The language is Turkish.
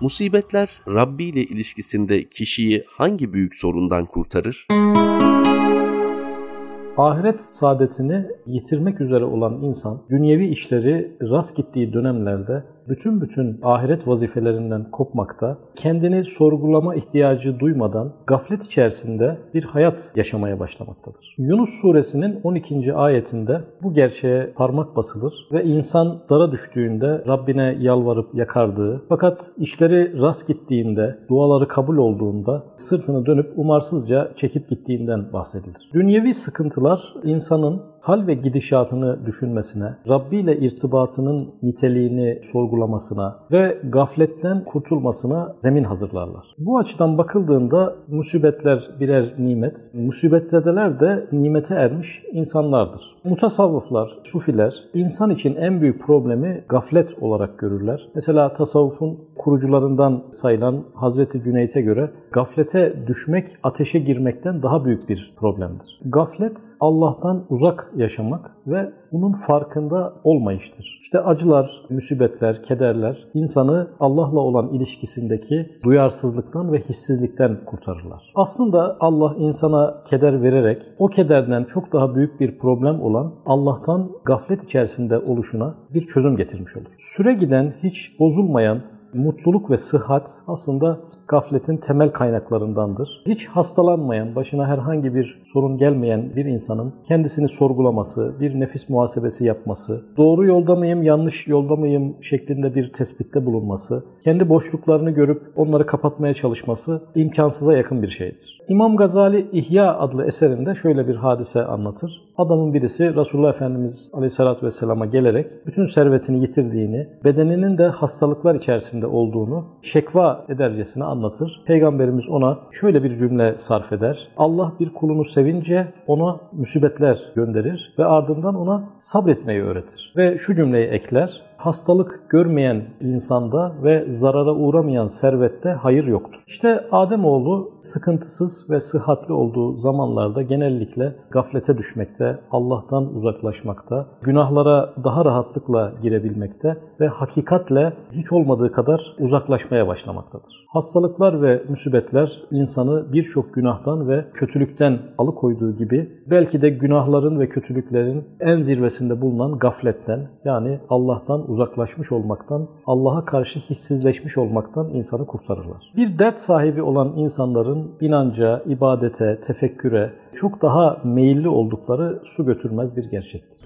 Musibetler Rabbi ile ilişkisinde kişiyi hangi büyük sorundan kurtarır? Ahiret saadetini yitirmek üzere olan insan, dünyevi işleri rast gittiği dönemlerde bütün bütün ahiret vazifelerinden kopmakta, kendini sorgulama ihtiyacı duymadan gaflet içerisinde bir hayat yaşamaya başlamaktadır. Yunus suresinin 12. ayetinde bu gerçeğe parmak basılır ve insan dara düştüğünde Rabbine yalvarıp yakardığı fakat işleri rast gittiğinde, duaları kabul olduğunda sırtını dönüp umarsızca çekip gittiğinden bahsedilir. Dünyevi sıkıntılar insanın hal ve gidişatını düşünmesine, Rabbi ile irtibatının niteliğini sorgulamasına ve gafletten kurtulmasına zemin hazırlarlar. Bu açıdan bakıldığında musibetler birer nimet, musibetzedeler de nimete ermiş insanlardır. Mutasavvıflar, sufiler insan için en büyük problemi gaflet olarak görürler. Mesela tasavvufun kurucularından sayılan Hazreti Cüneyt'e göre gaflete düşmek ateşe girmekten daha büyük bir problemdir. Gaflet Allah'tan uzak yaşamak ve bunun farkında olmayıştır. İşte acılar, musibetler, kederler insanı Allah'la olan ilişkisindeki duyarsızlıktan ve hissizlikten kurtarırlar. Aslında Allah insana keder vererek o kederden çok daha büyük bir problem olan Allah'tan gaflet içerisinde oluşuna bir çözüm getirmiş olur. Süre giden, hiç bozulmayan mutluluk ve sıhhat aslında gafletin temel kaynaklarındandır. Hiç hastalanmayan, başına herhangi bir sorun gelmeyen bir insanın kendisini sorgulaması, bir nefis muhasebesi yapması, doğru yolda mıyım, yanlış yolda mıyım şeklinde bir tespitte bulunması, kendi boşluklarını görüp onları kapatmaya çalışması imkansıza yakın bir şeydir. İmam Gazali İhya adlı eserinde şöyle bir hadise anlatır. Adamın birisi Resulullah Efendimiz Aleyhisselatü Vesselam'a gelerek bütün servetini yitirdiğini, bedeninin de hastalıklar içerisinde olduğunu şekva edercesine anlatır. Peygamberimiz ona şöyle bir cümle sarf eder. Allah bir kulunu sevince ona musibetler gönderir ve ardından ona sabretmeyi öğretir. Ve şu cümleyi ekler hastalık görmeyen insanda ve zarara uğramayan servette hayır yoktur. İşte Ademoğlu sıkıntısız ve sıhhatli olduğu zamanlarda genellikle gaflete düşmekte, Allah'tan uzaklaşmakta, günahlara daha rahatlıkla girebilmekte ve hakikatle hiç olmadığı kadar uzaklaşmaya başlamaktadır. Hastalıklar ve musibetler insanı birçok günahtan ve kötülükten alıkoyduğu gibi belki de günahların ve kötülüklerin en zirvesinde bulunan gafletten yani Allah'tan uzaklaşmış olmaktan, Allah'a karşı hissizleşmiş olmaktan insanı kurtarırlar. Bir dert sahibi olan insanların inanca, ibadete, tefekküre çok daha meyilli oldukları su götürmez bir gerçektir.